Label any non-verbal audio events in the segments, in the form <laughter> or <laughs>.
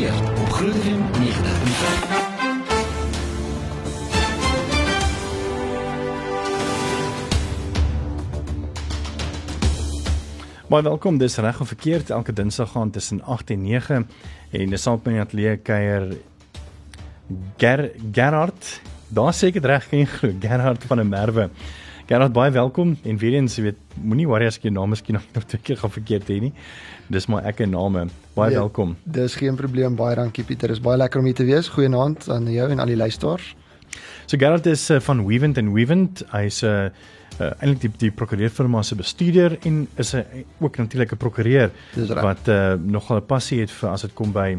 verkeer op Groot FM 90.5. Baie welkom. Dis reg of verkeerd elke Dinsdag gaan tussen 8 en 9 en dis saam met my atelier kuier Ger Gerard. Daar seker reg ken glo Gerard van der Merwe. Gerard, baie welkom en weer eens, jy weet, moenie worry as ek jou naam miskien nog twee keer gaan verkeerd hê nie. Dis maar ek en name. Baie ja, welkom. Dis geen probleem. Baie dankie Pieter. Dis baie lekker om hier te wees. Goeienaand aan jou en al die luisteraars. So Gerard is uh, van Weavent and Weavent. Hy's 'n uh, uh, eintlik die die prokureurfirma se bestuurder en is 'n ook natuurlik 'n prokureur wat uh, nogal 'n passie het vir as dit kom by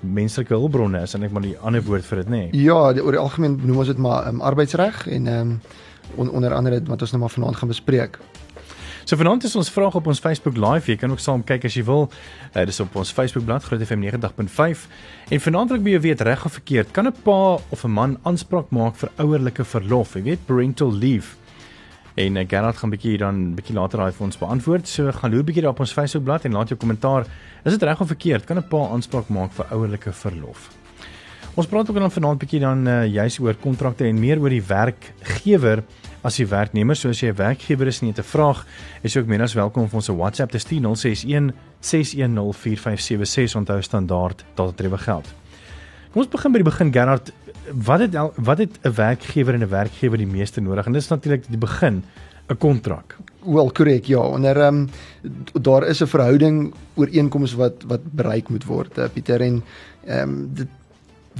menslike hulpbronne is eintlik maar die ander woord vir dit nê. Nee. Ja, die, oor die algemeen noem ons dit maar um, arbeidsreg en um, on, onder andere wat ons nou maar vanaand gaan bespreek. So vanaand is ons vraag op ons Facebook live. Jy kan ook saam kyk as jy wil. Uh, dis op ons Facebook bladsy Groot FM 90.5. En vanaand wil ek by jou weet reg of verkeerd. Kan 'n pa of 'n man aanspraak maak vir ouerlike verlof? Jy weet parental leave. En uh, Gerard gaan bietjie dan bietjie later daai vir ons beantwoord. So gaan loop bietjie daar op ons Facebookblad en laat jou kommentaar. Is dit reg of verkeerd? Kan 'n pa aanspraak maak vir ouerlike verlof? Ons praat ook dan vanaand bietjie dan uh, juis oor kontrakte en meer oor die werkgewer as die werknemer. So as jy 'n werkgewer is en jy het 'n vraag, is jy ook meer as welkom om ons 'n WhatsApp te stuur 061 6104576. Onthou standaard dat dit rewe geld. Kom ons begin by die begin Gerard wat het wat het 'n werkgewer en 'n werkgewer die meeste nodig? En dit is natuurlik die begin 'n kontrak. Wel korrek, ja. Onder ehm um, daar is 'n verhouding ooreenkoms wat wat bereik moet word, uh, Pieter en ehm um, dit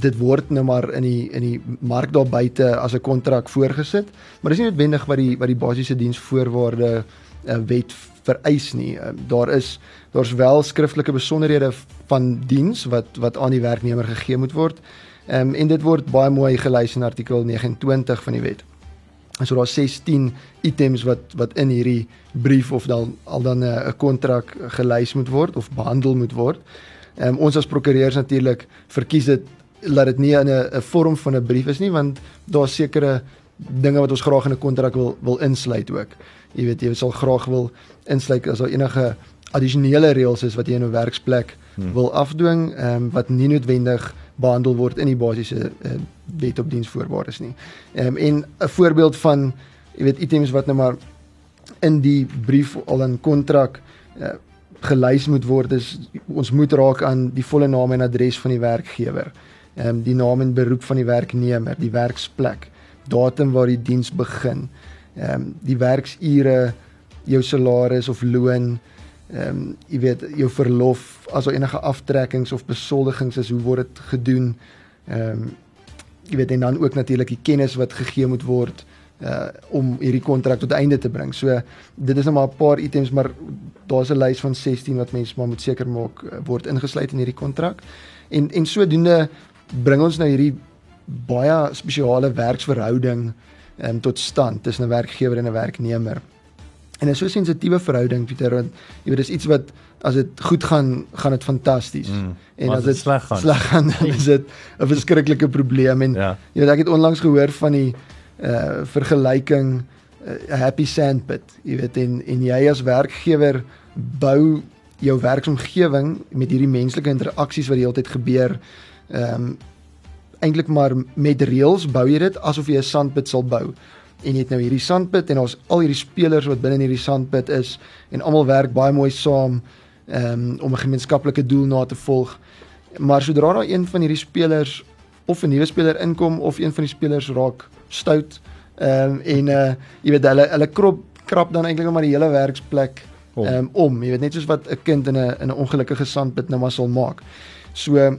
dit word nou maar in die in die mark daar buite as 'n kontrak voorgesit, maar dis nie noodwendig wat die wat die basiese diensvoorwaarde uh, wet vereis nie. Uh, daar is daar's wel skriftelike besonderhede van diens wat wat aan die werknemer gegee moet word. Ehm um, en dit word baie mooi gelys in artikel 29 van die wet. So daar's 16 items wat wat in hierdie brief of dan al dan 'n kontrak gelys moet word of behandel moet word. Ehm um, ons as prokureurs natuurlik verkies dit laat dit nie in 'n vorm van 'n brief is nie want daar's sekere dinge wat ons graag in 'n kontrak wil wil insluit ook. Jy weet jy sal graag wil insluit as daar enige addisionele reëls is wat jy in 'n werksplek hmm. wil afdwing, ehm um, wat nie noodwendig behandel word in die basiese uh, wet op diensvoorwaardes nie. Ehm um, en 'n voorbeeld van jy weet items wat nou maar in die brief al in kontrak uh, gelys moet word is ons moet raak aan die volle naam en adres van die werkgewer. Ehm um, die naam en beroep van die werknemer, die werksplek, datum waar die diens begin. Ehm um, die werksure, jou salaris of loon, ehm um, jy weet jou verlof as daar enige aftrekkings of besoldigings is hoe word dit gedoen ehm um, jy weet en dan ook natuurlik die kennis wat gegee moet word uh om hierdie kontrak tot einde te bring. So dit is nou maar 'n paar items maar daar's 'n lys van 16 wat mense maar moet seker maak uh, word ingesluit in hierdie kontrak. En en sodoende bring ons nou hierdie baie spesiale werksverhouding um, tot stand tussen 'n werkgewer en 'n werknemer. En is so 'n sensitiewe verhouding Pieter want jy weet dis iets wat as dit goed gaan gaan dit fantasties. Mm, en as dit sleg gaan, sleg gaan dan is dit 'n verskriklike probleem en ja. jy weet ek het onlangs gehoor van die uh vergelyking 'n uh, happy sandpit. Jy weet en en jy as werkgewer bou jou werksomgewing met hierdie menslike interaksies wat die hele tyd gebeur. Ehm um, eintlik maar met reëls bou jy dit asof jy 'n sandpit sal bou en jy het nou hierdie sandpit en ons al hierdie spelers wat binne in hierdie sandpit is en almal werk baie mooi saam um, om 'n gemeenskaplike doel na te volg. Maar sodra daar een van hierdie spelers of 'n nuwe speler inkom of een van die spelers raak stout um, en uh, jy weet hulle hulle krop krap dan eintlik maar die hele werksplek om. Um, om. Jy weet net soos wat 'n kind in 'n in 'n ongelukkige sandpit nou maar sal maak. So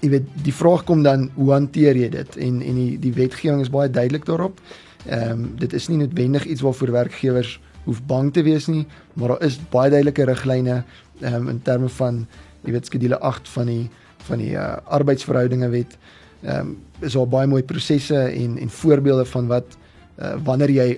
jy weet die vraag kom dan hoe hanteer jy dit en en die die wetgewing is baie duidelik daarop. Ehm um, dit is nie noodwendig iets waarvoor werkgewers hoef bang te wees nie, maar daar is baie duidelike riglyne ehm um, in terme van jy weet skedule 8 van die van die uh, arbeidsverhoudinge wet. Ehm um, is daar baie mooi prosesse en en voorbeelde van wat uh, wanneer jy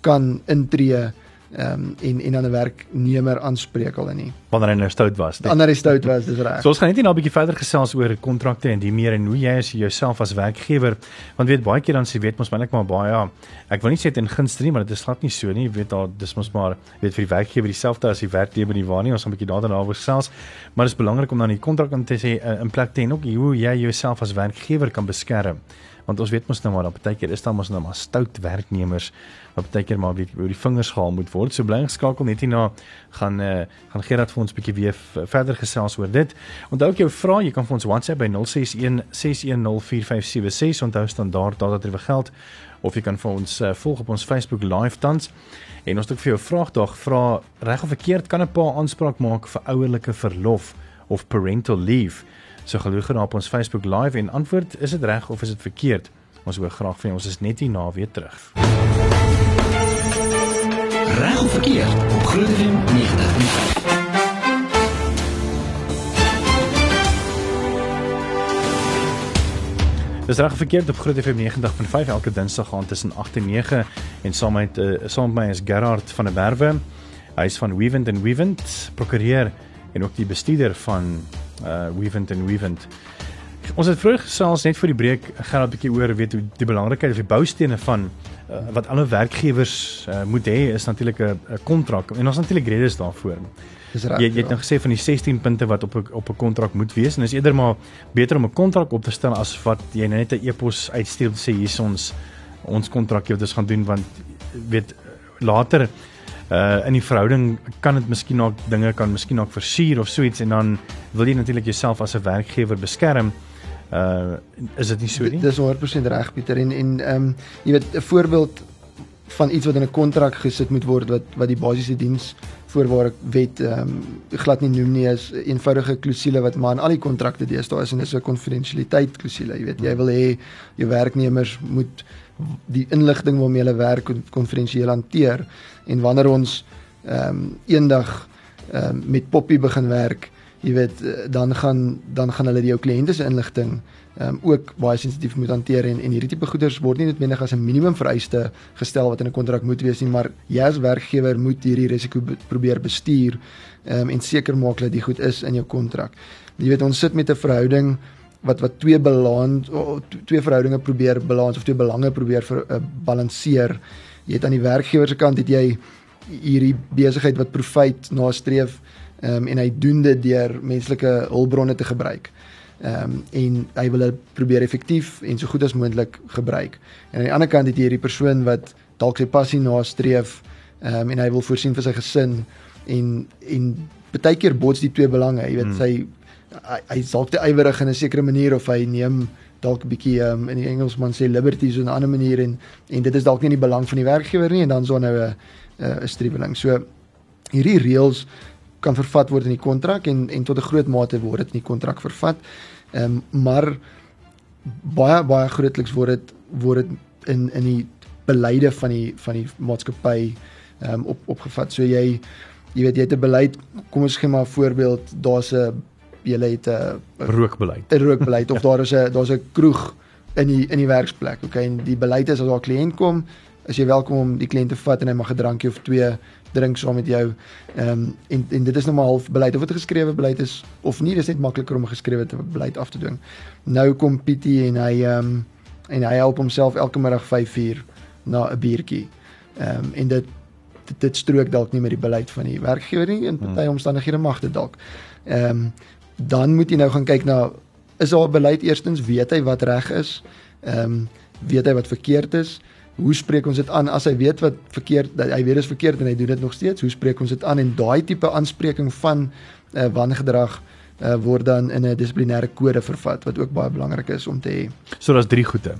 kan intree ehm um, en en dan 'n werknemer aanspreek hulle nie. Wanneer hy nou stout was. Nee. Wanneer hy stout was, dis reg. So ons gaan net nou 'n bietjie verder gesels oor kontrakte en die meer en hoe jy as jouself as werkgewer, want weet baie keer dan sê weet mos net maar baie ja, ek wil nie sê dit in gunste nie, maar dit is glad nie so nie. Jy weet daar dis mos maar weet vir die werkgewer dieselfde as die werknemer nie waar nie. Ons gaan 'n bietjie daarna oor gesels, maar dit is belangrik om dan die kontrak in te sê uh, in plek te hê ook hoe jy jouself as werkgewer kan beskerm want ons weet mos nou maar dat baie keer is daar mos nou maar stout werknemers wat baie keer maar weet oor die vingers gehaal moet word. So bly geskakel net hierna gaan eh uh, gaan Gerard vir ons 'n bietjie weer verder gesels oor dit. Onthou ook jou vrae, jy kan vir ons WhatsApp by 061 6104576 onthou standaard data terwyl geld of jy kan vir ons uh, volg op ons Facebook live tans. En ons het ook vir jou vraagdag vra reg of verkeerd kan 'n pa aanspraak maak vir ouerlike verlof of parental leave. So gelukkig op ons Facebook live en antwoord is dit reg of is dit verkeerd? Ons hoor graag van jou. Ons is net hier na weer terug. Reg of verkeerd op Groot FM 90.5. Dis reg verkeerd op Groot FM 90.5 elke Dinsdag aand tussen 8 en 9 en saam met uh, saam met my is Gerard van der Merwe. Hy is van Weavent and Weavent, prokureur en ook die bestuurder van uh Weavent and Weavent. Ons het vroeër gesels net vir die breek gaan 'n bietjie oor weet hoe die belangrikheid of die boustene van uh, wat alle werkgewers uh, moet hê is natuurlik 'n kontrak en ons natuurlik redes daarvoor. Dis reg. Jy, jy het ja. nou gesê van die 16 punte wat op 'n op 'n kontrak moet wees en is eerder maar beter om 'n kontrak op te stel as wat jy net 'n e-pos uitstuur sê hier's ons ons kontrak wat ons gaan doen want weet later uh in die verhouding kan dit miskien ook dinge kan miskien ook versuur of so iets en dan wil jy natuurlik jouself as 'n werkgewer beskerm. Uh is dit nie so nie? Dis 100% reg Pieter en en ehm um, jy weet 'n voorbeeld van iets wat in 'n kontrak gesit moet word wat wat die basiese diens voorwaarde wet ehm um, glad nie noem nie is eenvoudige klousule wat maar in al die kontrakte deesdae is en dis 'n konfidensialiteit klousule jy weet jy wil hê jou werknemers moet die inligting waarmee hulle werk konfidensieel hanteer en wanneer ons ehm um, eendag ehm um, met Poppy begin werk jy weet eh, dan gaan dan gaan hulle jou kliënte se inligting ehm um, ook baie sensitief moet hanteer en en hierdie tipe goederes word nie noodwendig as 'n minimum vereiste gestel wat in 'n kontrak moet wees nie maar jy as werkgewer moet hierdie risiko be probeer bestuur ehm um, en seker maak dat dit goed is in jou kontrak. Jy weet ons sit met 'n verhouding wat wat twee balans twee verhoudinge probeer balans of twee belange probeer vir uh, balanseer. Jy het aan die werkgewer se kant het jy hierdie besigheid wat profit nastreef um, en hy doen dit deur menslike hulpbronne te gebruik. Ehm um, en hy wil dit probeer effektief en so goed as moontlik gebruik. En aan die ander kant het jy hierdie persoon wat dalk sy passie nastreef ehm um, en hy wil voorsien vir sy gesin en en baie keer bots die twee belange, jy weet hmm. sy hy, hy dalk te ywerig in 'n sekere manier of hy neem dalk 'n bietjie um, in die Engelsman sê liberties op 'n ander manier en en dit is dalk nie in die belang van die werkgewer nie en dan so nou 'n 'n streweling. So hierdie reëls kan vervat word in die kontrak en en tot 'n groot mate word dit in die kontrak vervat. Ehm um, maar baie baie grootliks word dit word dit in in die beleide van die van die maatskappy ehm um, op opgevat. So jy jy weet jy het 'n beleid, kom ons gee maar 'n voorbeeld, daar's 'n jy het 'n rookbeleid. 'n rookbeleid of daar is 'n daar's 'n kroeg in die in die werksplek. Okay, en die beleid is as daar 'n kliënt kom, as jy welkom om die kliënt te vat en hy mag 'n drankie of twee drink saam met jou. Ehm um, en en dit is nou maar half beleid of dit geskrewe beleid is of nie, dis net makliker om 'n geskrewe beleid af te dwing. Nou kom Pietie en hy ehm um, en hy help homself elke middag 5 uur na 'n biertjie. Ehm um, en dit dit, dit strook dalk nie met die beleid van die werkgewer nie in party hmm. omstandighede mag dit dalk. Ehm um, dan moet jy nou gaan kyk na is daar beleid eerstens weet hy wat reg is? Ehm um, weet hy wat verkeerd is? hoe spreek ons dit aan as hy weet wat verkeerd dat hy weet is verkeerd en hy doen dit nog steeds hoe spreek ons dit aan en daai tipe aanspreking van uh, wangedrag uh, word dan in 'n dissiplinêre kode vervat wat ook baie belangrik is om te hê. So daar's drie goede.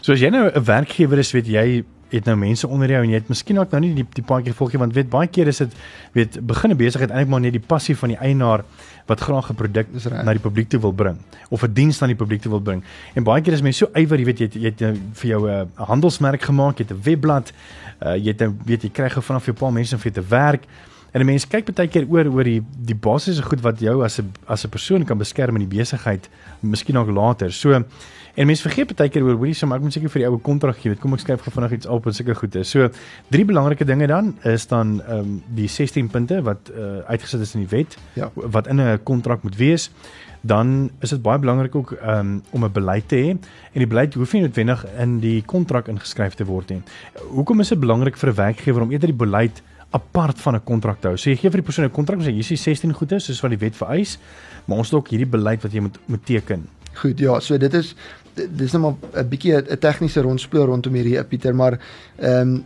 So as jy nou 'n werkgewer is, weet jy het nou mense onder jou en jy het miskien ook nou nie die die paadjie gevolg nie want weet baie keer is dit weet begin 'n besigheid eintlik maar net die passie van die eienaar wat graag 'n produk na die publiek toe wil bring of 'n diens aan die publiek toe wil bring. En baie keer is mense so ywer, jy weet jy het, jy het uh, vir jou 'n uh, handelsmerk gemaak, jy het 'n webblad, uh, jy het 'n weet jy kry gou vanaf jou paar mense om vir te werk En 'n mens kyk baie keer oor oor die die basiese goed wat jou as 'n as 'n persoon kan beskerm in die besigheid, miskien ook later. So en mense vergeet baie keer oor hoorie so maar ek moet seker vir die ou kontrak gee. Weet kom ek skryf gou vinnig iets op en seker goed is. So drie belangrike dinge dan is dan ehm um, die 16 punte wat uh, uitgesit is in die wet Ja. wat in 'n kontrak moet wees. Dan is dit baie belangrik ook um, om 'n beleid te hê en die beleid hoef nie noodwendig in die kontrak ingeskryf te word nie. Hoekom is dit belangrik vir 'n werkgewer om eerder die beleid apart van 'n kontrak te hou? So jy gee vir die persoon 'n kontrak en sê hier is die 16 goedes soos wat die wet vereis, maar ons het ook hierdie beleid wat jy moet moet teken. Goed, ja, so dit is dis net maar 'n bietjie 'n tegniese rondspeel rondom hierdie Pieter, maar ehm um,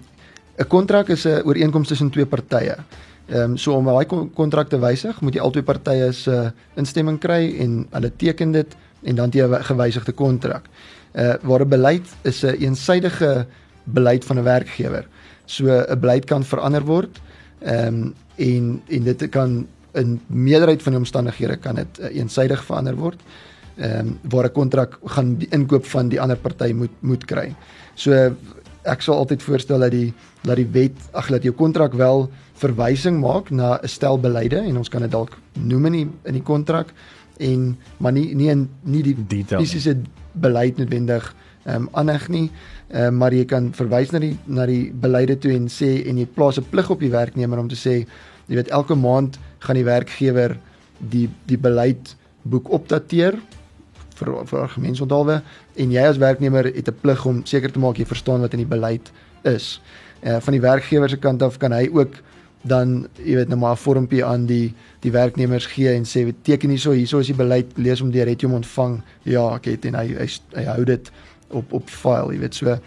'n kontrak is 'n ooreenkoms tussen twee partye. Ehm um, so om daai kon- kontrak te wysig, moet jy albei partye se instemming kry en hulle teken dit en dan jy 'n gewysigde kontrak. Uh waar 'n beleid is 'n een eensidedige beleid van 'n werkgewer. So 'n beleid kan verander word. Ehm um, en en dit kan in meerderheid van die omstandighede kan dit uh, eensydig verander word. Ehm um, waar 'n kontrak gaan die inkoop van die ander party moet moet kry. So ek sal altyd voorstel dat die dat die wet ag dat jou kontrak wel verwysing maak na 'n stel beleide en ons kan dit dalk noem in die in die kontrak en maar nie nie in nie die Detail nie. fisiese beleid noodwendig ehm um, aanheg nie. Ehm um, maar jy kan verwys na die na die beleide toe en sê en jy plaas 'n plig op die werknemer om te sê jy weet elke maand gaan die werkgewer die die beleid boek opdateer vir vir argumentsonthaalwe en jy as werknemer het 'n plig om seker te maak jy verstaan wat in die beleid is. Eh uh, van die werkgewer se kant af kan hy ook dan jy weet nou maar 'n vormpie aan die die werknemers gee en sê teken hierso hierso is die beleid lees hom deur het jy hom ontvang. Ja ek het en hy hy, hy hou dit op op file jy weet. So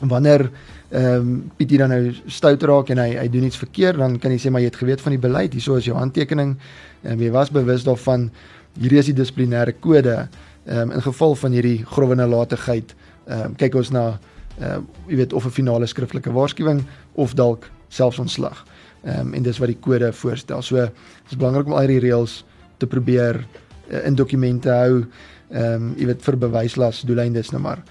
wanneer ehm um, Pietie dan nou stout raak en hy hy doen iets verkeerd dan kan jy sê maar jy het geweet van die beleid hierso is jou handtekening. En jy was bewus daarvan? Hierdie is die dissiplinêre kode ehm um, in geval van hierdie grove nalatigheid ehm um, kyk ons na ehm um, jy weet of 'n finale skriftelike waarskuwing of dalk selfs ontslag. Ehm um, en dis wat die kode voorstel. So dit is belangrik om al hierdie reëls te probeer uh, in dokumente hou. Ehm um, jy weet vir bewyslas doeleindes nou maar.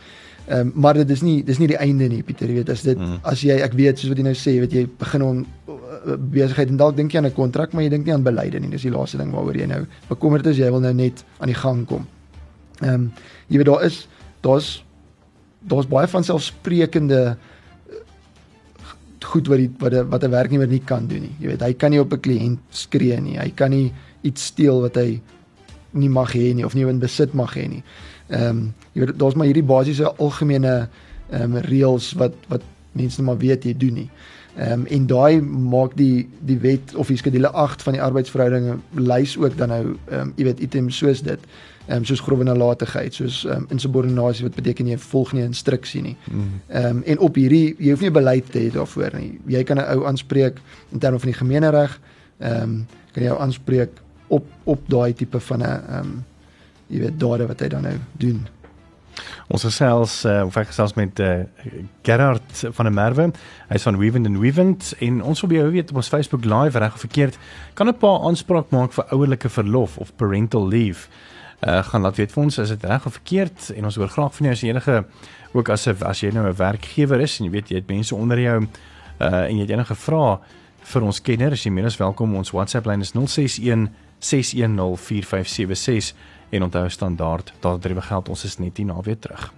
Ehm um, maar dit is nie dis nie die einde nie Pieter, jy weet as dit mm. as jy ek weet soos wat jy nou sê, jy weet jy begin om uh, besigheid en dalk dink jy aan 'n kontrak, maar jy dink nie aan beleide nie. Dis die laaste ding waaroor jy nou bekommerd is, jy wil nou net aan die gang kom. Ehm um, jy weet daar is daar's daar's baie van selfsprekende goed wat die wat 'n wat 'n werknemer nie kan doen nie. Jy weet, hy kan nie op 'n kliënt skree nie. Hy kan nie iets steel wat hy nie mag hê nie of nie in besit mag hê nie. Ehm um, jy weet daar's maar hierdie basiese algemene ehm um, reëls wat wat mense maar weet jy doen nie. Ehm um, en daai maak die die wet of die skedule 8 van die arbeidsverhoudinge lys ook dan nou ehm um, jy weet items soos dit ehm um, soos grove nalatigheid, soos ehm um, insubordinasie wat beteken jy volg nie instruksie nie. Ehm um, en op hierdie jy hoef nie beleid te hê daarvoor nie. Jy kan 'n ou aanspreek in terme van die gemeenereg. Ehm um, kan jy jou aanspreek op op daai tipe van 'n ehm um, jy weet dade wat hy dan nou doen. Ons gesels uh, of ek gesels met uh, Gerard van der Merwe. Hy's van Weavent and Weavent en ons wil by jou weet op ons Facebook live reg of verkeerd kan 'n pa aanspraak maak vir ouerlike verlof of parental leave. Uh gaan laat weet vir ons as dit reg of verkeerd en ons hoor graag van jou as enige ook as 'n as jy nou 'n werkgewer is en jy weet jy het mense onder jou uh en jy het enige vrae vir ons kenner as jy meer as welkom ons WhatsApp lyn is 061 6104576 en onthou standaard daardie geld ons is net hier na weer terug.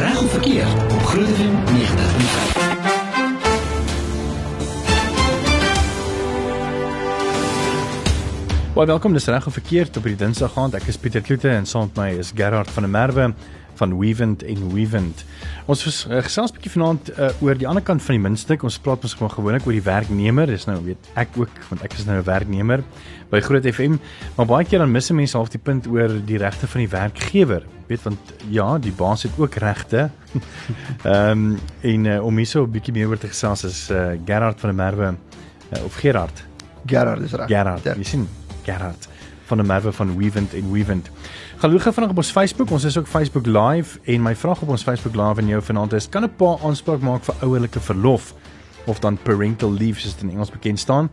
Reg of verkeerd op FM 90.5. Baie welkom dis reg of verkeerd op hierdie Dinsdag aand. Ek is Pieter Kloete en saam met my is Gerard van der Merwe van Weavent en Weavent. Ons vers, uh, gesels 'n bietjie vanaand uh, oor die ander kant van die muntstuk. Ons praat mos gewoon gewoonlik oor die werknemer. Dis nou weet ek ook want ek is nou 'n werknemer by Groot FM, maar baie keer dan mis mense half die punt oor die regte van die werkgewer. Weet want ja, die baas het ook regte. <laughs> Ehm um, en uh, om hierso 'n bietjie meer oor te gesels is uh, Gerard van der Merwe uh, of Gerard Gerard is reg. Gerard, jy sien Gerard van der Merwe van Weavent en Weavent. Gou vanaand op ons Facebook. Ons is ook Facebook Live en my vraag op ons Facebook Live aan jou vanaand is: kan 'n pa aanspraak maak vir ouerlike verlof of dan parental leave soos dit in Engels bekend staan?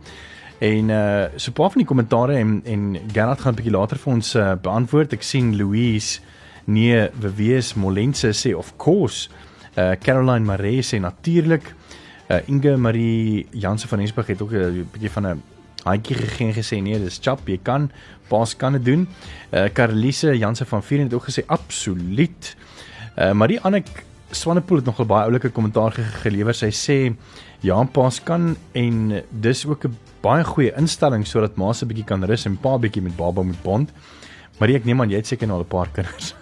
En uh so 'n paar van die kommentare en en Gerard gaan 'n bietjie later vir ons uh, beantwoord. Ek sien Louise nee, Wees Molense sê of course. Uh Caroline Maree sê natuurlik Uh Inge Marie Jansen van Rensburg het ook 'n bietjie van 'n handjie gegee en gesê nee, dis chap, jy kan paas kan dit doen. Uh Karlise Jansen van Vier het ook gesê absoluut. Uh maar die ander Swanepoel het nogal baie oulike kommentaar ge gelewer. Sy sê ja, paas kan en dis ook 'n baie goeie instelling sodat ma se bietjie kan rus en pa bietjie met baba moet bond. Maar ek neem aan jy het seker nou al 'n paar kinders.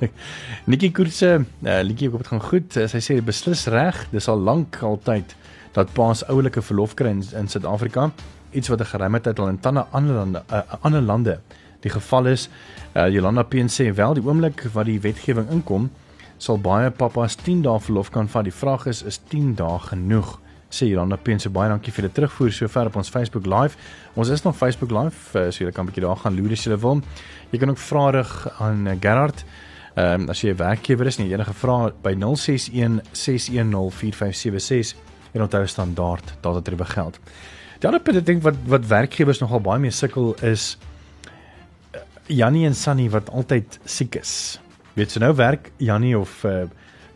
Nikki Koorse, uh, Nikki, ek hoop dit gaan goed. Sy sê beslis reg, dis al lank altyd dat paas oulike verlof kry in, in Suid-Afrika iets wat 'n geruime tyd al in talle ander lande uh, ander lande die geval is. Uh, Jolanda Peen sê wel die oomblik wat die wetgewing inkom, sal baie pappas 10 dae verlof kan vat. Die vraag is is 10 dae genoeg? Sê Jolanda Peen se baie dankie vir die terugvoer sover op ons Facebook Live. Ons is nog Facebook Live, uh, so jy kan 'n bietjie daar gaan loer as jy wil. Jy kan ook vra rig aan Gerard. Ehm um, as jy 'n werkgewer is en enige vrae by 061 610 4576 en onthou standaard datatriewe geld. Die ander punt ek dink wat wat werkgewers nogal baie mee sukkel is uh, Jannie en Sunny wat altyd siek is. Weet jy so nou werk Jannie of uh,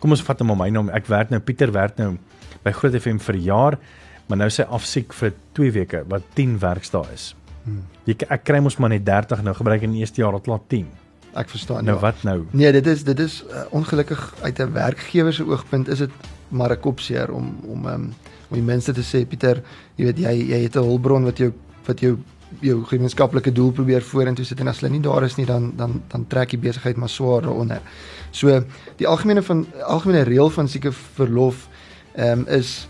kom ons vat hom om my naam. Ek werk nou Pieter werk nou by Groot FM vir jaar, maar nou sy afsiek vir 2 weke wat 10 werksdae is. Hmm. Jy ek kry mos maar net 30 nou gebruik in die eerste jaar tot laat 10. Ek verstaan. Nou ja. wat nou? Nee, dit is dit is uh, ongelukkig uit 'n werkgewer se oogpunt is dit maar 'n kopseer om om um, om die mense te sê Pieter, jy weet jy jy het 'n hulpbron wat jou wat jou jou gemeenskaplike doel probeer vorentoe sit en as hulle nie daar is nie dan dan dan trek die besigheid maar swaar daaronder. So die algemene van algemene reël van sieke verlof ehm um, is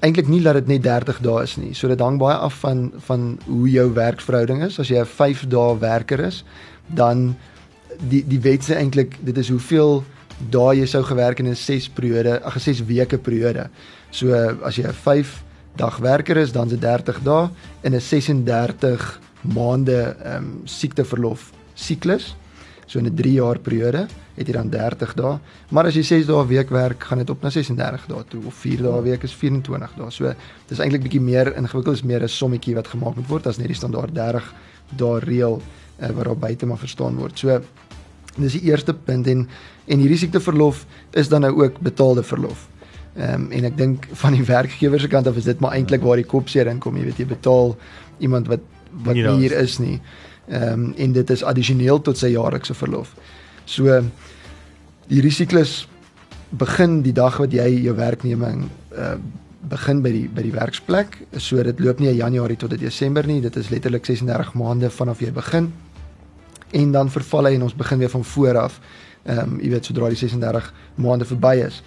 eintlik nie dat dit net 30 dae is nie. So dit hang baie af van van hoe jou werksverhouding is. As jy 'n 5 dae werker is, dan die die wet sê eintlik dit is hoeveel dae jy sou gewerk in 'n 6 periode, ag 'n 6 weke periode. So as jy 'n 5 dag werker is, dan is dit 30 dae in 'n 36 maande ehm um, siekteverlof siklus. So in 'n 3 jaar periode het jy dan 30 dae. Maar as jy 6 dae 'n week werk, gaan dit op na 36 dae toe of 4 dae 'n week is 24 dae. So dis eintlik bietjie meer ingewikkeld, is meer 'n sommetjie wat gemaak moet word as net die standaard 30 dae reël uh, wat daar buite maar verstaan word. So dis die eerste punt en en hierdie siekteverlof is dan nou ook betaalde verlof. Ehm um, en ek dink van die werkgewer se kant af is dit maar eintlik waar die kopseer inkom, jy weet jy betaal iemand wat wat nie, hier is nie. Ehm um, en dit is addisioneel tot sy jaarlikse verlof. So die risiklus begin die dag wat jy jou werkneming uh, begin by die by die werksplek. So dit loop nie Januarie tot Desember nie, dit is letterlik 36 maande vanaf jy begin en dan verval hy en ons begin weer van voor af. Ehm um, jy weet sodra die 36 maande verby is.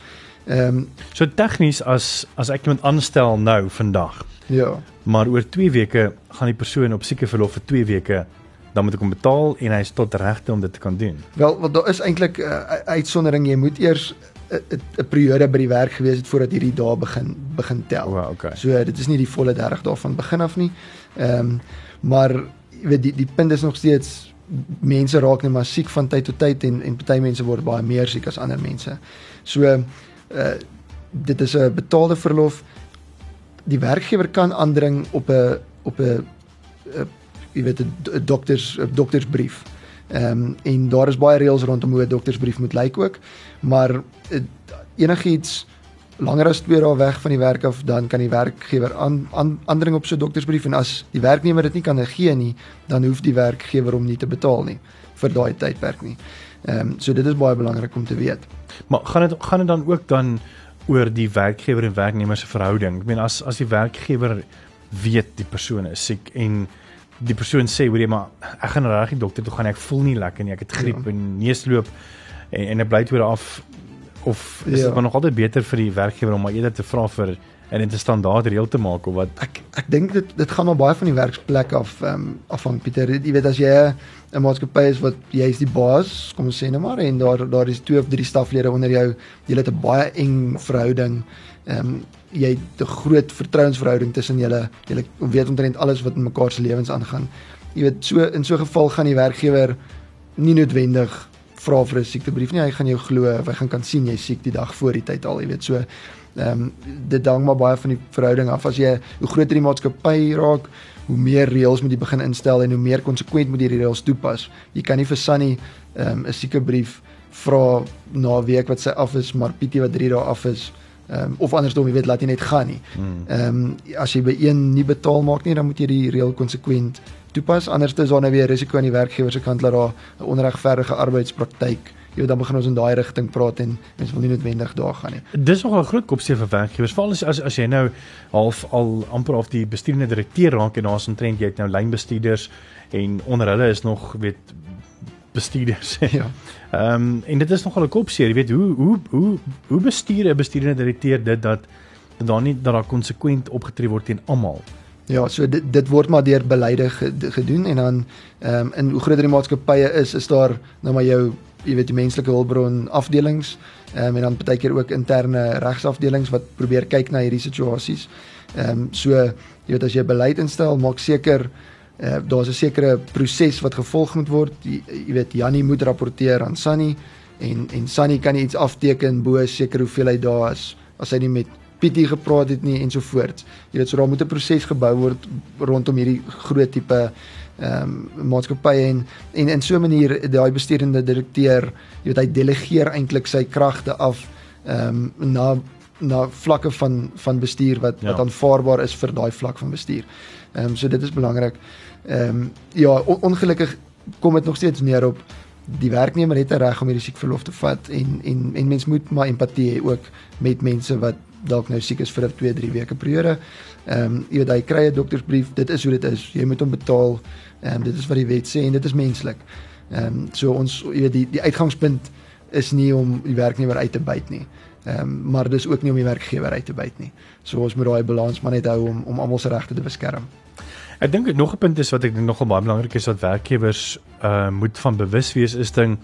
Ehm um, so tegnies as as ek iemand aanstel nou vandag. Ja. Maar oor 2 weke gaan die persoon op sieke verlof vir 2 weke dan moet ek hom betaal en hy is tot regte om dit te kan doen. Wel, wat daar is eintlik 'n uh, uitsondering, jy moet eers 'n periode by die werk gewees het voordat hierdie dae begin begin tel. Oh, okay. So dit is nie die volle 30 dae van begin af nie. Ehm um, maar jy weet die die punt is nog steeds mense raak net maar siek van tyd tot tyd en en party mense word baie meer siek as ander mense. So uh dit is 'n betaalde verlof. Die werkgewer kan aandring op 'n op 'n jy weet 'n dokters doktersbrief. Ehm um, en daar is baie reëls rondom hoe 'n doktersbrief moet lyk ook, maar uh, enigiets langer as 2 dae weg van die werk af, dan kan die werkgewer aan aandring op so 'n doktersbrief en as die werknemer dit nie kan gee nie, dan hoef die werkgewer hom nie te betaal nie vir daai tydperk nie. Ehm um, so dit is baie belangrik om te weet. Maar gaan dit gaan dit dan ook dan oor die werkgewer en werknemer se verhouding? Ek meen as as die werkgewer weet die persoon is siek en die persoon sê hoor jy maar ek gaan regtig dokter toe gaan ek voel nie lekker nie ek het griep ja. en neusloop en en ek bly toe af of is ja. dit maar nog altyd beter vir die werkgewer om maar eerder te vra vir en dit 'n standaard reël te maak of wat? Ek ek dink dit dit gaan maar baie van die werksplek af ehm um, af van Pieter. Jy weet as jy 'n maatskappy is wat jy is die baas kom ons sê net maar en daar daar is twee of drie staflede onder jou jy het 'n baie eng verhouding ehm um, jy het 'n groot vertrouensverhouding tussen julle jy weet omtrent alles wat in mekaar se lewens aangaan. Jy weet so in so 'n geval gaan die werkgewer nie noodwendig vra vir 'n siektebrief nie. Hy gaan jou glo hy gaan kan sien jy siek die dag voor die tyd al, jy weet. So ehm um, dit hang maar baie van die verhouding af. As jy hoe groter die maatskappy raak, hoe meer reëls moet jy begin instel en hoe meer konsekwent moet jy die reëls toepas. Jy kan nie vir Sunny ehm um, 'n siektebrief vra na 'n week wat sy af is, maar Pietie wat 3 dae af is, Ehm um, of andersom, jy weet, laat jy net gaan nie. Ehm um, as jy by een nie betaal maak nie, dan moet jy die reël konsekwent toepas. Anders is daar nou weer risiko aan die werkgewer se kant dat daar 'n onregverdige arbeidspraktyk jy weet dan begin ons in daai rigting praat en mense wil nie noodwendig daar gaan nie. Dis nogal 'n groot kopseer vir werkgewers. Veral as, as as jy nou half al amper of die bestuurende direkteur raak en daar's 'n trend jy het nou lynbestuurders en onder hulle is nog weet bestuurders. <laughs> Ja. Ehm um, en dit is nogal 'n kopseer, jy weet hoe hoe hoe hoe bestuur 'n bestuurende direkteur dit dat dat daar nie dat daar konsekwent opgetree word teen almal. Ja, so dit dit word maar deur beleide gedoen en dan ehm um, in hoe groter die maatskappye is, is daar nou maar jou jy weet die menslike hulpbron afdelings um, en dan baie keer ook interne regsafdelings wat probeer kyk na hierdie situasies. Ehm um, so jy weet as jy beleid instel, maak seker uh, daar's 'n sekere proses wat gevolg moet word. Jy, jy weet Jannie moet rapporteer aan Sunny en en Sunny kan iets afteken bo seker hoeveelheid daar is as hy nie met Pietie gepraat het nie ensovoorts. Jy weet so daar moet 'n proses gebou word rondom hierdie groot tipe ehm um, maatskappye en en in so 'n manier daai bestuurende direkteur, jy weet hy delegeer eintlik sy kragte af ehm um, na na vlakke van van bestuur wat ja. wat aanvaarbaar is vir daai vlak van bestuur. Ehm um, so dit is belangrik. Ehm um, ja, on, ongelukkig kom dit nog steeds neer op die werknemer het 'n reg om hierdie siekverlof te vat en en en mens moet maar empatie hê ook met mense wat dalk nou siek is vir 'n 2, 3 weke periode. Ehm um, jy weet hy kry 'n doktersbrief, dit is hoe dit is. Jy moet hom betaal. Ehm um, dit is wat die wet sê en dit is menslik. Ehm um, so ons jy weet die die uitgangspunt is nie om die werknemer uit te byt nie. Ehm um, maar dis ook nie om die werkgewer uit te byt nie. So ons moet daai balans maar net hou om om almal se regte te beskerm. Ek dink nog 'n punt is wat ek nogal baie belangrik is wat werkgewers uh moet van bewus wees is ding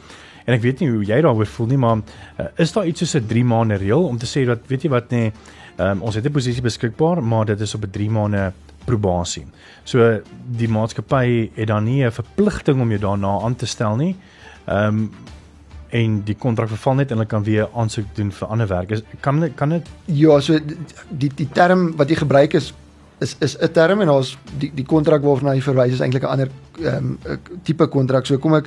en ek weet nie hoe jy daaroor voel nie maar uh, is daar iets soos 'n 3 maande reël om te sê dat weet jy wat nê nee, um, ons het 'n posisie beskikbaar maar dit is op 'n 3 maande probasie. So die maatskappy het dan nie 'n verpligting om jou daarna aan te stel nie. Ehm um, en die kontrak verval net en hulle kan weer aansoek doen vir ander werk. Is kan kan dit Ja, so die die term wat jy gebruik is is is 'n term en ons die die kontrak waarna jy verwys is eintlik 'n ander ehm um, tipe kontrak. So kom ek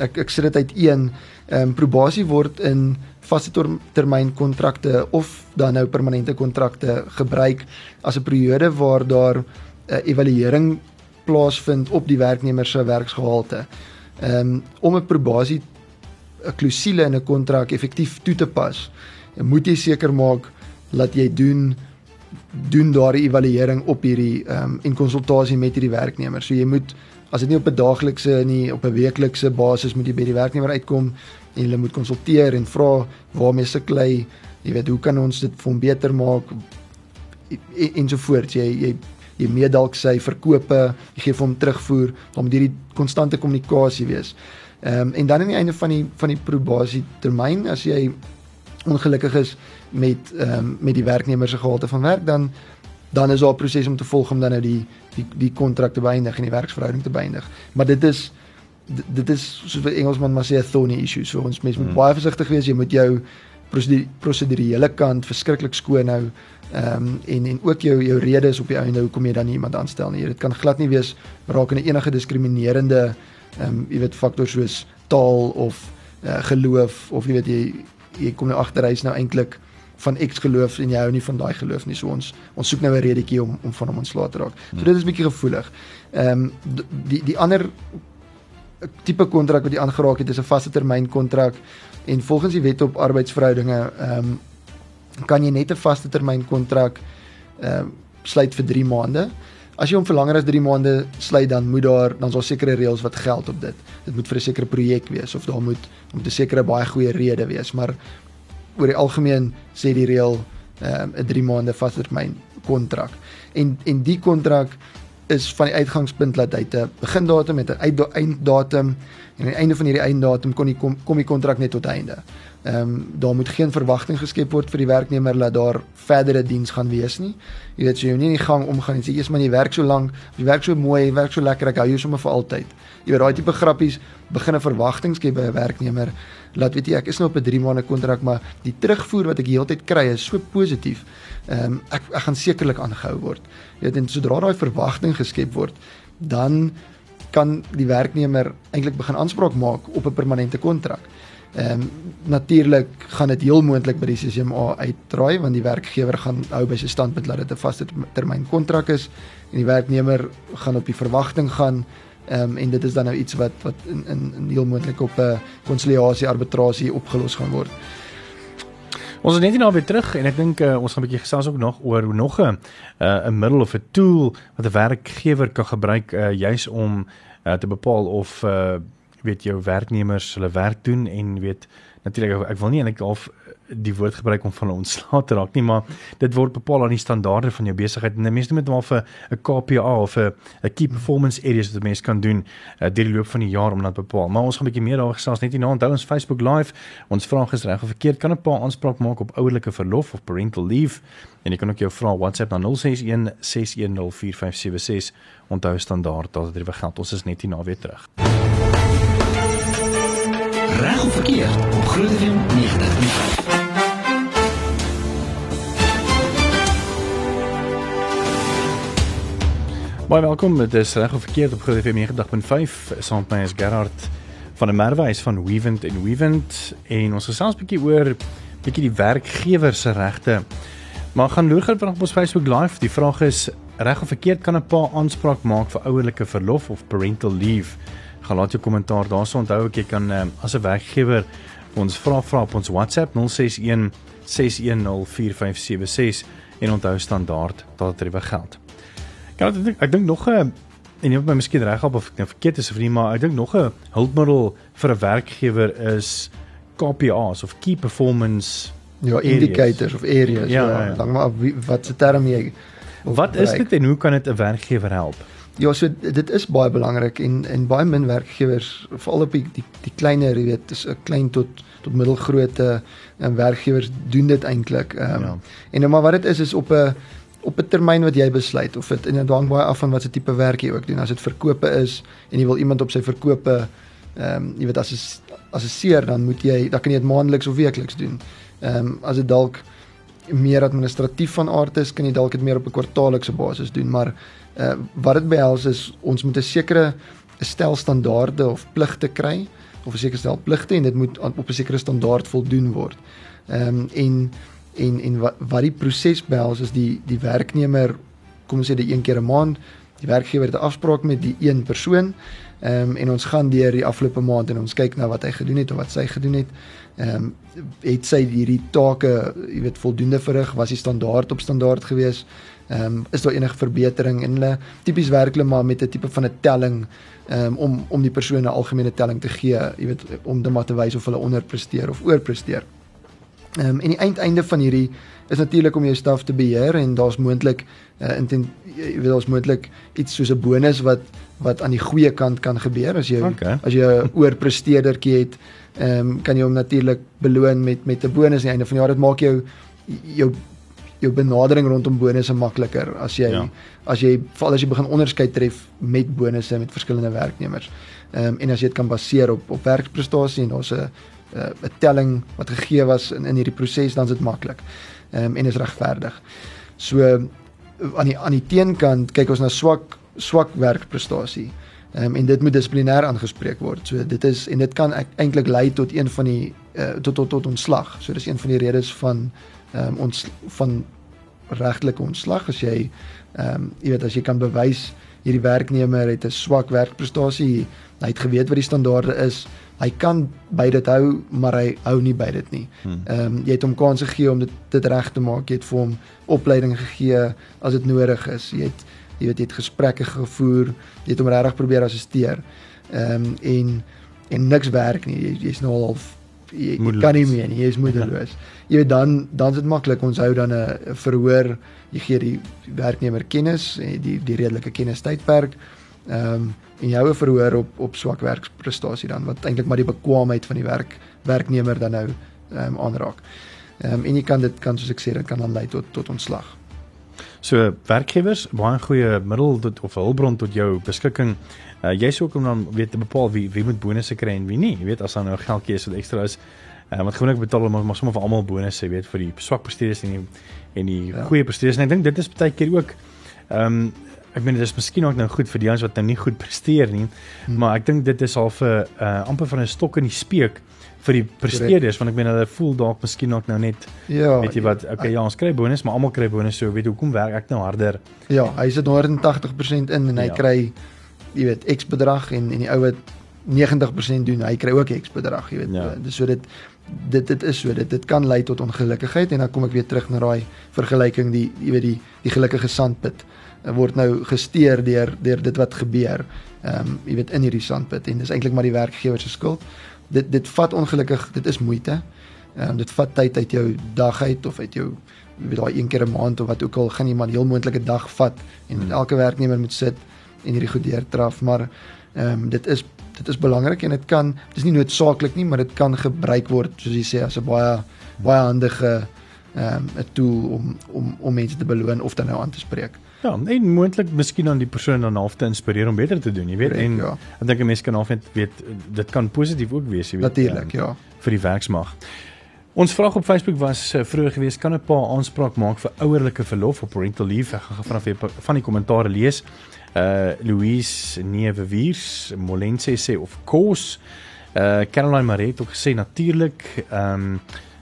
ek ek sit dit uit een ehm um, probasie word in vaste termyn kontrakte of dan nou permanente kontrakte gebruik as 'n periode waar daar 'n uh, evaluering plaasvind op die werknemer se werksgehalte. Ehm um, om 'n probasie 'n klousule in 'n kontrak effektief toe te pas, moet jy seker maak dat jy doen doen daardie evaluering op hierdie ehm um, en konsultasie met hierdie werknemer. So jy moet as dit nie op 'n daaglikse nie op 'n weeklikse basis moet jy by die werknemer uitkom en hulle moet konsulteer en vra waarmee sukkel jy weet, hoe kan ons dit vir hom beter maak en, en so voort. Jy jy jy meet dalk sy verkope, jy gee vir hom terugvoer om hierdie konstante kommunikasie wees. Ehm um, en dan aan die einde van die van die probasie termyn as jy ongelukkig is met ehm um, met die werknemer se gehalte van werk dan dan is daar 'n proses om te volg om dan nou die die die kontrak te beëindig en die werksverhouding te beëindig. Maar dit is dit is soos wat Engelsman maar sê 'n thorny issue. So ons mens moet hmm. baie versigtig wees. Jy moet jou prosedurele kant verskriklik skoon hou. Ehm um, en en ook jou jou redes op die einde hoekom jy dan iemand aanstel nie. Dit kan glad nie wees raak in enige diskriminerende ehm um, jy weet faktore soos taal of uh, geloof of jy weet jy jy kom nou agter hy's nou eintlik van X geloof en jy hou nie van daai geloof nie. So ons ons soek nou 'n redetjie om om van hom ontslae te raak. So dit is bietjie gevoelig. Ehm um, die die ander tipe kontrak wat jy aangeraak het is 'n vaste termyn kontrak en volgens die wet op arbeidsverhoudinge ehm um, kan jy net 'n vaste termyn kontrak ehm um, sluit vir 3 maande. As jy hom vir langer as 3 maande sluit dan moet daar dan is daar sekere reëls wat geld op dit. Dit moet vir 'n sekere projek wees of daar moet moet 'n sekere baie goeie rede wees, maar oor die algemeen sê die reël ehm, 'n um, 3 maande vastermyn kontrak. En en die kontrak is van die uitgangspunt dat hy 'n begindatum het 'n einddatum en aan die einde van hierdie einddatum kon die kom, kom die kontrak net tot einde. Ehm um, daar moet geen verwagting geskep word vir die werknemer dat daar verdere diens gaan wees nie. Jy weet jy so, nie in die gang omgaan en sê eers maar jy werk so lank, jy werk so mooi, jy werk so lekker, ek hou jou sommer vir altyd. Jy weet daai tipe grappies begin 'n verwagting skep by 'n werknemer. Laat weet jy ek is nou op 'n 3 maande kontrak, maar die terugvoer wat ek heeltyd kry is so positief. Ehm um, ek ek gaan sekerlik aangehou word. Jy weet en sodra daai verwagting geskep word, dan kan die werknemer eintlik begin aanspraak maak op 'n permanente kontrak. Ehm um, natuurlik gaan dit heel moontlik by die CCMA uitdraai want die werkgewer gaan hou by sy standpunt dat dit 'n vaste termyn kontrak is en die werknemer gaan op die verwagting gaan Ehm um, en dit is dan nou iets wat wat in in, in heel moontlik op 'n uh, konsiliasie arbitrasie opgelos gaan word. Ons is net nou weer terug en ek dink uh, ons gaan 'n bietjie gesels ook nog oor hoe nog 'n uh, 'n middel of 'n tool wat 'n werkgewer kan gebruik uh, juis om uh, te bepaal of uh, weet jou werknemers hulle werk doen en weet natuurlik ek wil nie eintlik half die woord gebruik om van hulle ontslae te raak nie, maar dit word bepaal aan die standaarde van jou besigheid en mense moet maar vir 'n KPA of 'n 'n key performance areas wat mense kan doen uh, deur die loop van die jaar om dit bepaal. Maar ons gaan 'n bietjie meer daaroor gesels net hierna. Onthou ons Facebook live. Ons vraag is reg of verkeerd kan 'n pa aanspraak maak op ouerlike verlof of parental leave en jy kan ook jou vra WhatsApp na 061 6104576. Onthou standaard dat dit weer geld. Ons is net hierna weer terug. Reg of verkeerd op Groot FM 90.5. Baie welkom. Dit is reg of verkeerd op Groot FM 90.5. Saam met my is Gerard van der Merwys van Weavent en Weavent en ons gesels 'n bietjie oor bietjie die werkgewer se regte. Maar gaan loer gou op ons Facebook live. Die vraag is reg of verkeerd kan 'n pa aanspraak maak vir ouerlike verlof of parental leave? Gaan laat jou kommentaar daarso onthou ek jy kan um, as 'n werkgewer ons vra vra op ons WhatsApp 061 6104576 en onthou standaard dit rewe geld. Ja, ek ek dink nog 'n en jy moet my miskien reghelp of ek nou verkeerd is of nie, maar ek dink nog 'n hulpmiddel vir 'n werkgewer is KPIs of key performance ja, indicators of areas. Ja, ja, ja. dan maar wat se term jy Wat is dit en hoe kan dit 'n werkgewer help? Ja, so dit is baie belangrik en en baie min werkgewers, veral op die die, die kleiner, jy weet, is 'n klein tot tot middelgrootte en werkgewers doen dit eintlik. Ehm um, ja. en nou maar wat dit is is op 'n op 'n termyn wat jy besluit of dit en dit hang baie af van wat se tipe werk jy ook doen. As dit verkope is en jy wil iemand op sy verkope ehm um, jy weet as is as 'n seer dan moet jy dan kan jy dit maandeliks of weekliks doen. Ehm um, as dit dalk meer administratief van aard is, kan jy dalk dit meer op 'n kwartaallikse basis doen, maar uh, wat dit behels is ons moet 'n sekere stel standaarde of pligte kry of 'n sekere stel pligte en dit moet op 'n sekere standaard voldoen word. Ehm um, en en en wat wat die proses behels is die die werknemer kom ons sê dit een keer 'n maand die werkgewer het 'n afspraak met die een persoon ehm um, en ons gaan deur die afgelope maand en ons kyk na wat hy gedoen het of wat sy gedoen het. Ehm um, het sy hierdie take jy weet voldoende verrig? Was die standaard op standaard gewees ehm um, is daar enige verbetering en hulle tipies werk hulle maar met 'n tipe van 'n telling um, om om die persoon 'n algemene telling te gee jy weet om dit maar te wys of hulle onderpresteer of oorpresteer Ehm um, en die eindeinde van hierdie is natuurlik om jou staf te beheer en daar's moontlik uh, intent jy weet daar's moontlik iets soos 'n bonus wat wat aan die goeie kant kan gebeur as jy okay. as jy 'n oorpresteerdertjie het, ehm um, kan jy hom natuurlik beloon met met 'n bonus aan die einde van die jaar. Dit maak jou jou jou benadering rondom bonusse makliker as jy ja. as jy veral as jy begin onderskeid tref met bonusse met verskillende werknemers. Ehm um, en as jy dit kan baseer op op werkprestasie en daar's 'n uh, 'n telling wat gegee was in in hierdie proses dan is dit maklik. Ehm um, en is regverdig. So aan die aan die teenkant kyk ons na swak swak werkprestasie. Ehm um, en dit moet dissiplinêr aangespreek word. So dit is en dit kan eintlik lei tot een van die uh, tot tot tot ontslag. So dis een van die redes van ehm um, ons van regtelike ontslag as jy ehm um, jy weet as jy kan bewys hierdie werknemer het 'n swak werkprestasie, hy het geweet wat die standaarde is, hy kan by dit hou, maar hy hou nie by dit nie. Hmm. Ehm um, jy het hom kans gegee om dit dit reg te maak. Jy het vir hom opleiding gegee as dit nodig is. Jy het jy weet jy het gesprekke gevoer. Jy het hom regtig probeer assisteer. Ehm um, en en niks werk nie. Jy jy's nou al jy, jy kan nie meer nie. Jy is moedeloos. Jy weet dan dan is dit maklik ons hou dan 'n verhoor. Jy gee die werknemer kennis, die die redelike kennis tydperk. Ehm um, en jy hou 'n verhoor op op swak werkprestasie dan wat eintlik maar die bekwaamheid van die werk werknemer dan nou ehm um, aanraak. Ehm um, en jy kan dit kan soos ek sê dit kan dan lei tot tot ontslag. So werkgewers baie goeie middel tot of hulpbron tot jou beskikking. Uh, jy sê ook om dan weet te bepaal wie wie moet bonusse kry en wie nie. Jy weet as dan nou geldjie is wat ekstra is. Uh, want gewoonlik betaal hulle maar sommer vir almal bonusse, weet vir die swak presteerders en die en die ja. goeie presteerders. En ek dink dit is baie keer ook ehm um, ek meen dit is miskien ook nou goed vir die ouens wat nou nie goed presteer nie, hmm. maar ek dink dit is al vir uh, amper van 'n stok in die speek vir die presteerders want ek meen hulle voel dalk miskien ook nou net Ja. weet jy wat okay ja ons kry bonus maar almal kry bonus so weet hoekom werk ek nou harder Ja, hy sit 180% in en hy Ja. kry jy weet X bedrag en en die ou wat 90% doen, hy kry ook X bedrag, jy weet. Ja. Ja. So dit dit dit is so dit dit kan lei tot ongelukkigheid en dan kom ek weer terug na daai vergelyking die jy weet die die gelukkige sandpit uh, word nou gesteer deur deur dit wat gebeur. Ehm um, jy weet in hierdie sandpit en dis eintlik maar die werkgewer se skuld. Dit dit vat ongelukkig, dit is moeite. Ehm um, dit vat tyd uit jou dag uit of uit jou jy weet daai een keer 'n maand of wat ook al gaan 'n heel moontlike dag vat en Hmm. elke werknemer moet sit en hierdie goed deurtraf, maar ehm um, dit is dit is belangrik en dit kan dit is nie noodsaaklik nie, maar dit kan gebruik word soos jy sê as 'n baie baie handige ehm um, 'n tool om om om mense te beloon of dan nou aan te spreek. Ja en moontlik miskien aan die persoon dan half te inspireer om beter te doen jy weet Korrek, en ja. ek dink 'n mens kan half net weet dit kan positief ook wees jy weet Natuurlik, ehm, ja. vir die werksmag. Ons vraag op Facebook was uh, vroeër gewees kan 'n pa aanspraak maak vir ouerlike verlof op parental leave. Ek gaan vanaf van die kommentare lees. Uh Louise Neewewiers, Molense sê of course. Uh Caroline Marie het ook gesê natuurlik. Ehm um,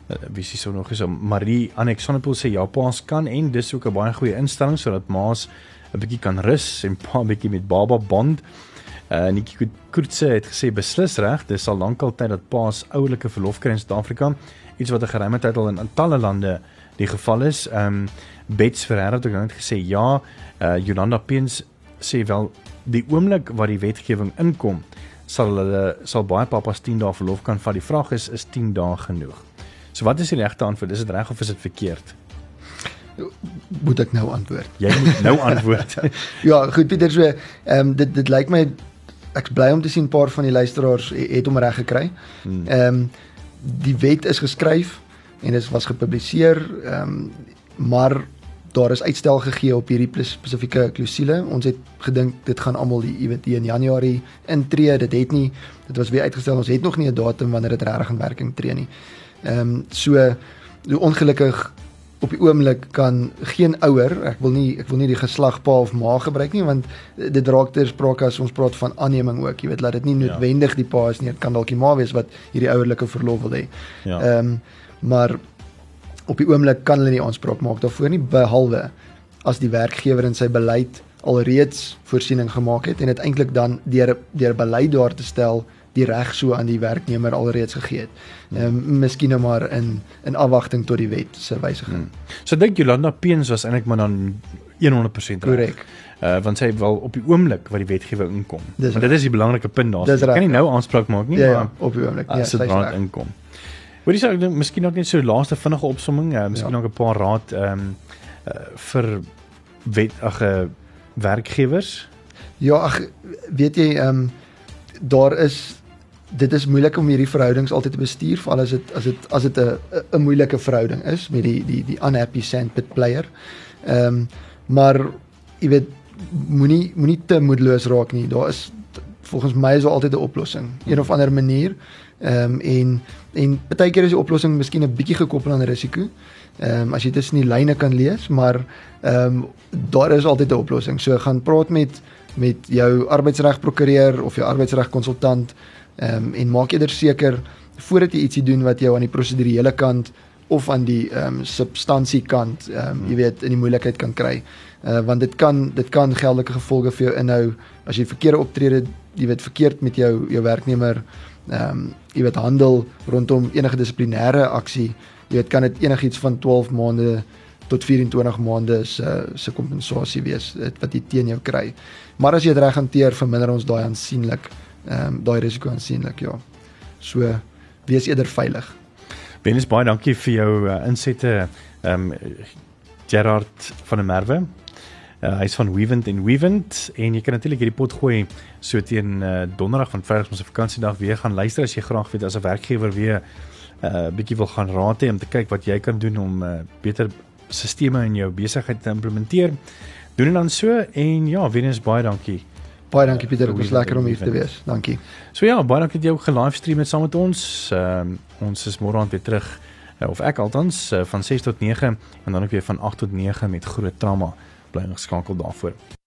wie sê so nog is Marie Annexonpool sê ja, paas kan en dis ook 'n baie goeie instelling sodat ma's 'n bietjie kan rus en pa 'n bietjie met baba bond. Uh Nikki Kurtse het gesê beslis reg, dis al lankal tyd dat paas ouerlike verlof kry in Suid-Afrika, iets wat 'n geruime tyd al in, talle lande die geval is. Um, Bets Ferreira het ook nou net gesê ja, uh Jolanda Peens sê wel die oomblik wat die wetgewing inkom, sal hulle sal baie papas 10 dae verlof kan vat. Die vraag is is 10 dae genoeg? So wat is die regte antwoord? Is dit reg of is dit verkeerd? Moet ek nou antwoord? Jy moet nou antwoord. <laughs> Ja, goed Pieter, so ehm um, dit dit lyk my ek's bly om te sien 'n paar van die luisteraars he- het hom reg gekry. Hmm. Ehm um, die wet is geskryf en dit was gepubliseer, ehm um, maar daar is uitstel gegee op hierdie spesifieke klousule. Ons het gedink dit gaan almal die jy weet die in Januarie intree. Dit het nie dit was weer uitgestel. Ons het nog nie 'n datum wanneer dit regtig in werking tree nie. Ehm um, so so ongelukkig op die oomblik kan geen ouer, ek wil nie ek wil nie die geslag pa of ma gebruik nie want dit raak ter sprake as ons praat van aanneming ook, jy weet laat dit nie Ja. noodwendig die pa is nie, dit kan dalk die ma wees wat hierdie ouerlike verlof wil hê. Ja. Ehm maar op die oomblik kan hulle nie aanspraak maak daarvoor nie behalwe as die werkgewer in sy beleid alreeds voorsiening gemaak het en dit eintlik dan deur deur beleid daar te stel die reg so aan die werknemer alreeds gegee het. Ehm um, miskien nou maar in in afwagting tot die wet se wysiging. Hmm. So dink Jolanda Peens was eintlik maar dan 100% reg. Korrek. Uh want sy wil op die oomblik wat die wetgewing inkom. Dis Want dit is die belangrike punt daar. Jy kan nie nou aanspraak maak nie, Ja, ja, maar op die oomblik. Ja, as sy's dit raad reg. inkom. Hoorie sê ek dink miskien ook net so laaste vinnige opsomming, uh, miskien Ja. ook 'n paar raad ehm um, uh, vir wet ag uh, werkgewers. Ja, ag weet jy ehm um, daar is dit is moeilik om hierdie verhoudings altyd te bestuur, veral as dit as dit as dit 'n 'n moeilike verhouding is met die die die unhappy sandpit player. Ehm um, maar jy weet moenie moenie te moedeloos raak nie. Daar is volgens my is daar altyd 'n oplossing, een of ander manier. Ehm um, en en baie keer is die oplossing miskien 'n bietjie gekoppel aan risiko. Ehm um, as jy tussen die lyne kan lees, maar ehm um, daar is altyd 'n oplossing. So gaan praat met met jou arbeidsregprokureur of jou arbeidsregkonsultant ehm um, en maak eerder seker voordat jy ietsie doen wat jou aan die prosedurele kant of aan die ehm um, substansie kant ehm um, jy weet in die moeilikheid kan kry. Uh want dit kan dit kan geldelike gevolge vir jou inhou as jy verkeerde optrede jy weet verkeerd met jou jou werknemer ehm um, jy weet handel rondom enige dissiplinêre aksie jy weet kan dit enigiets van 12 maande tot 24 maande se se kompensasie wees dit wat jy teen jou kry. Maar as jy dit reg hanteer, verminder ons daai aansienlik ehm um, daai risiko aansienlik, ja. So wees eerder veilig. Wenus baie dankie vir jou uh, insette ehm um, Gerard van der Merwe. Uh, hy's van Weavent en Weavent en jy kan natuurlik hierdie pot gooi so teen uh, donderdag van Vrydag ons vakansiedag weer gaan luister as jy graag weet as 'n werkgewer weer 'n uh, bietjie wil gaan raad hê om te kyk wat jy kan doen om uh, beter sisteme in jou besigheid te implementeer. Doen dit dan so en ja, Venus baie dankie. Baie dankie Pieter, dit was lekker om hier te wees. Dankie. So ja, baie dankie dat jy ook ge-livestream het saam met ons. Ehm um, ons is môre aand weer terug uh, of ek althans uh, van 6 tot 9 en dan ook weer van 8 tot 9 met groot trauma. Bly ingeskakel daarvoor.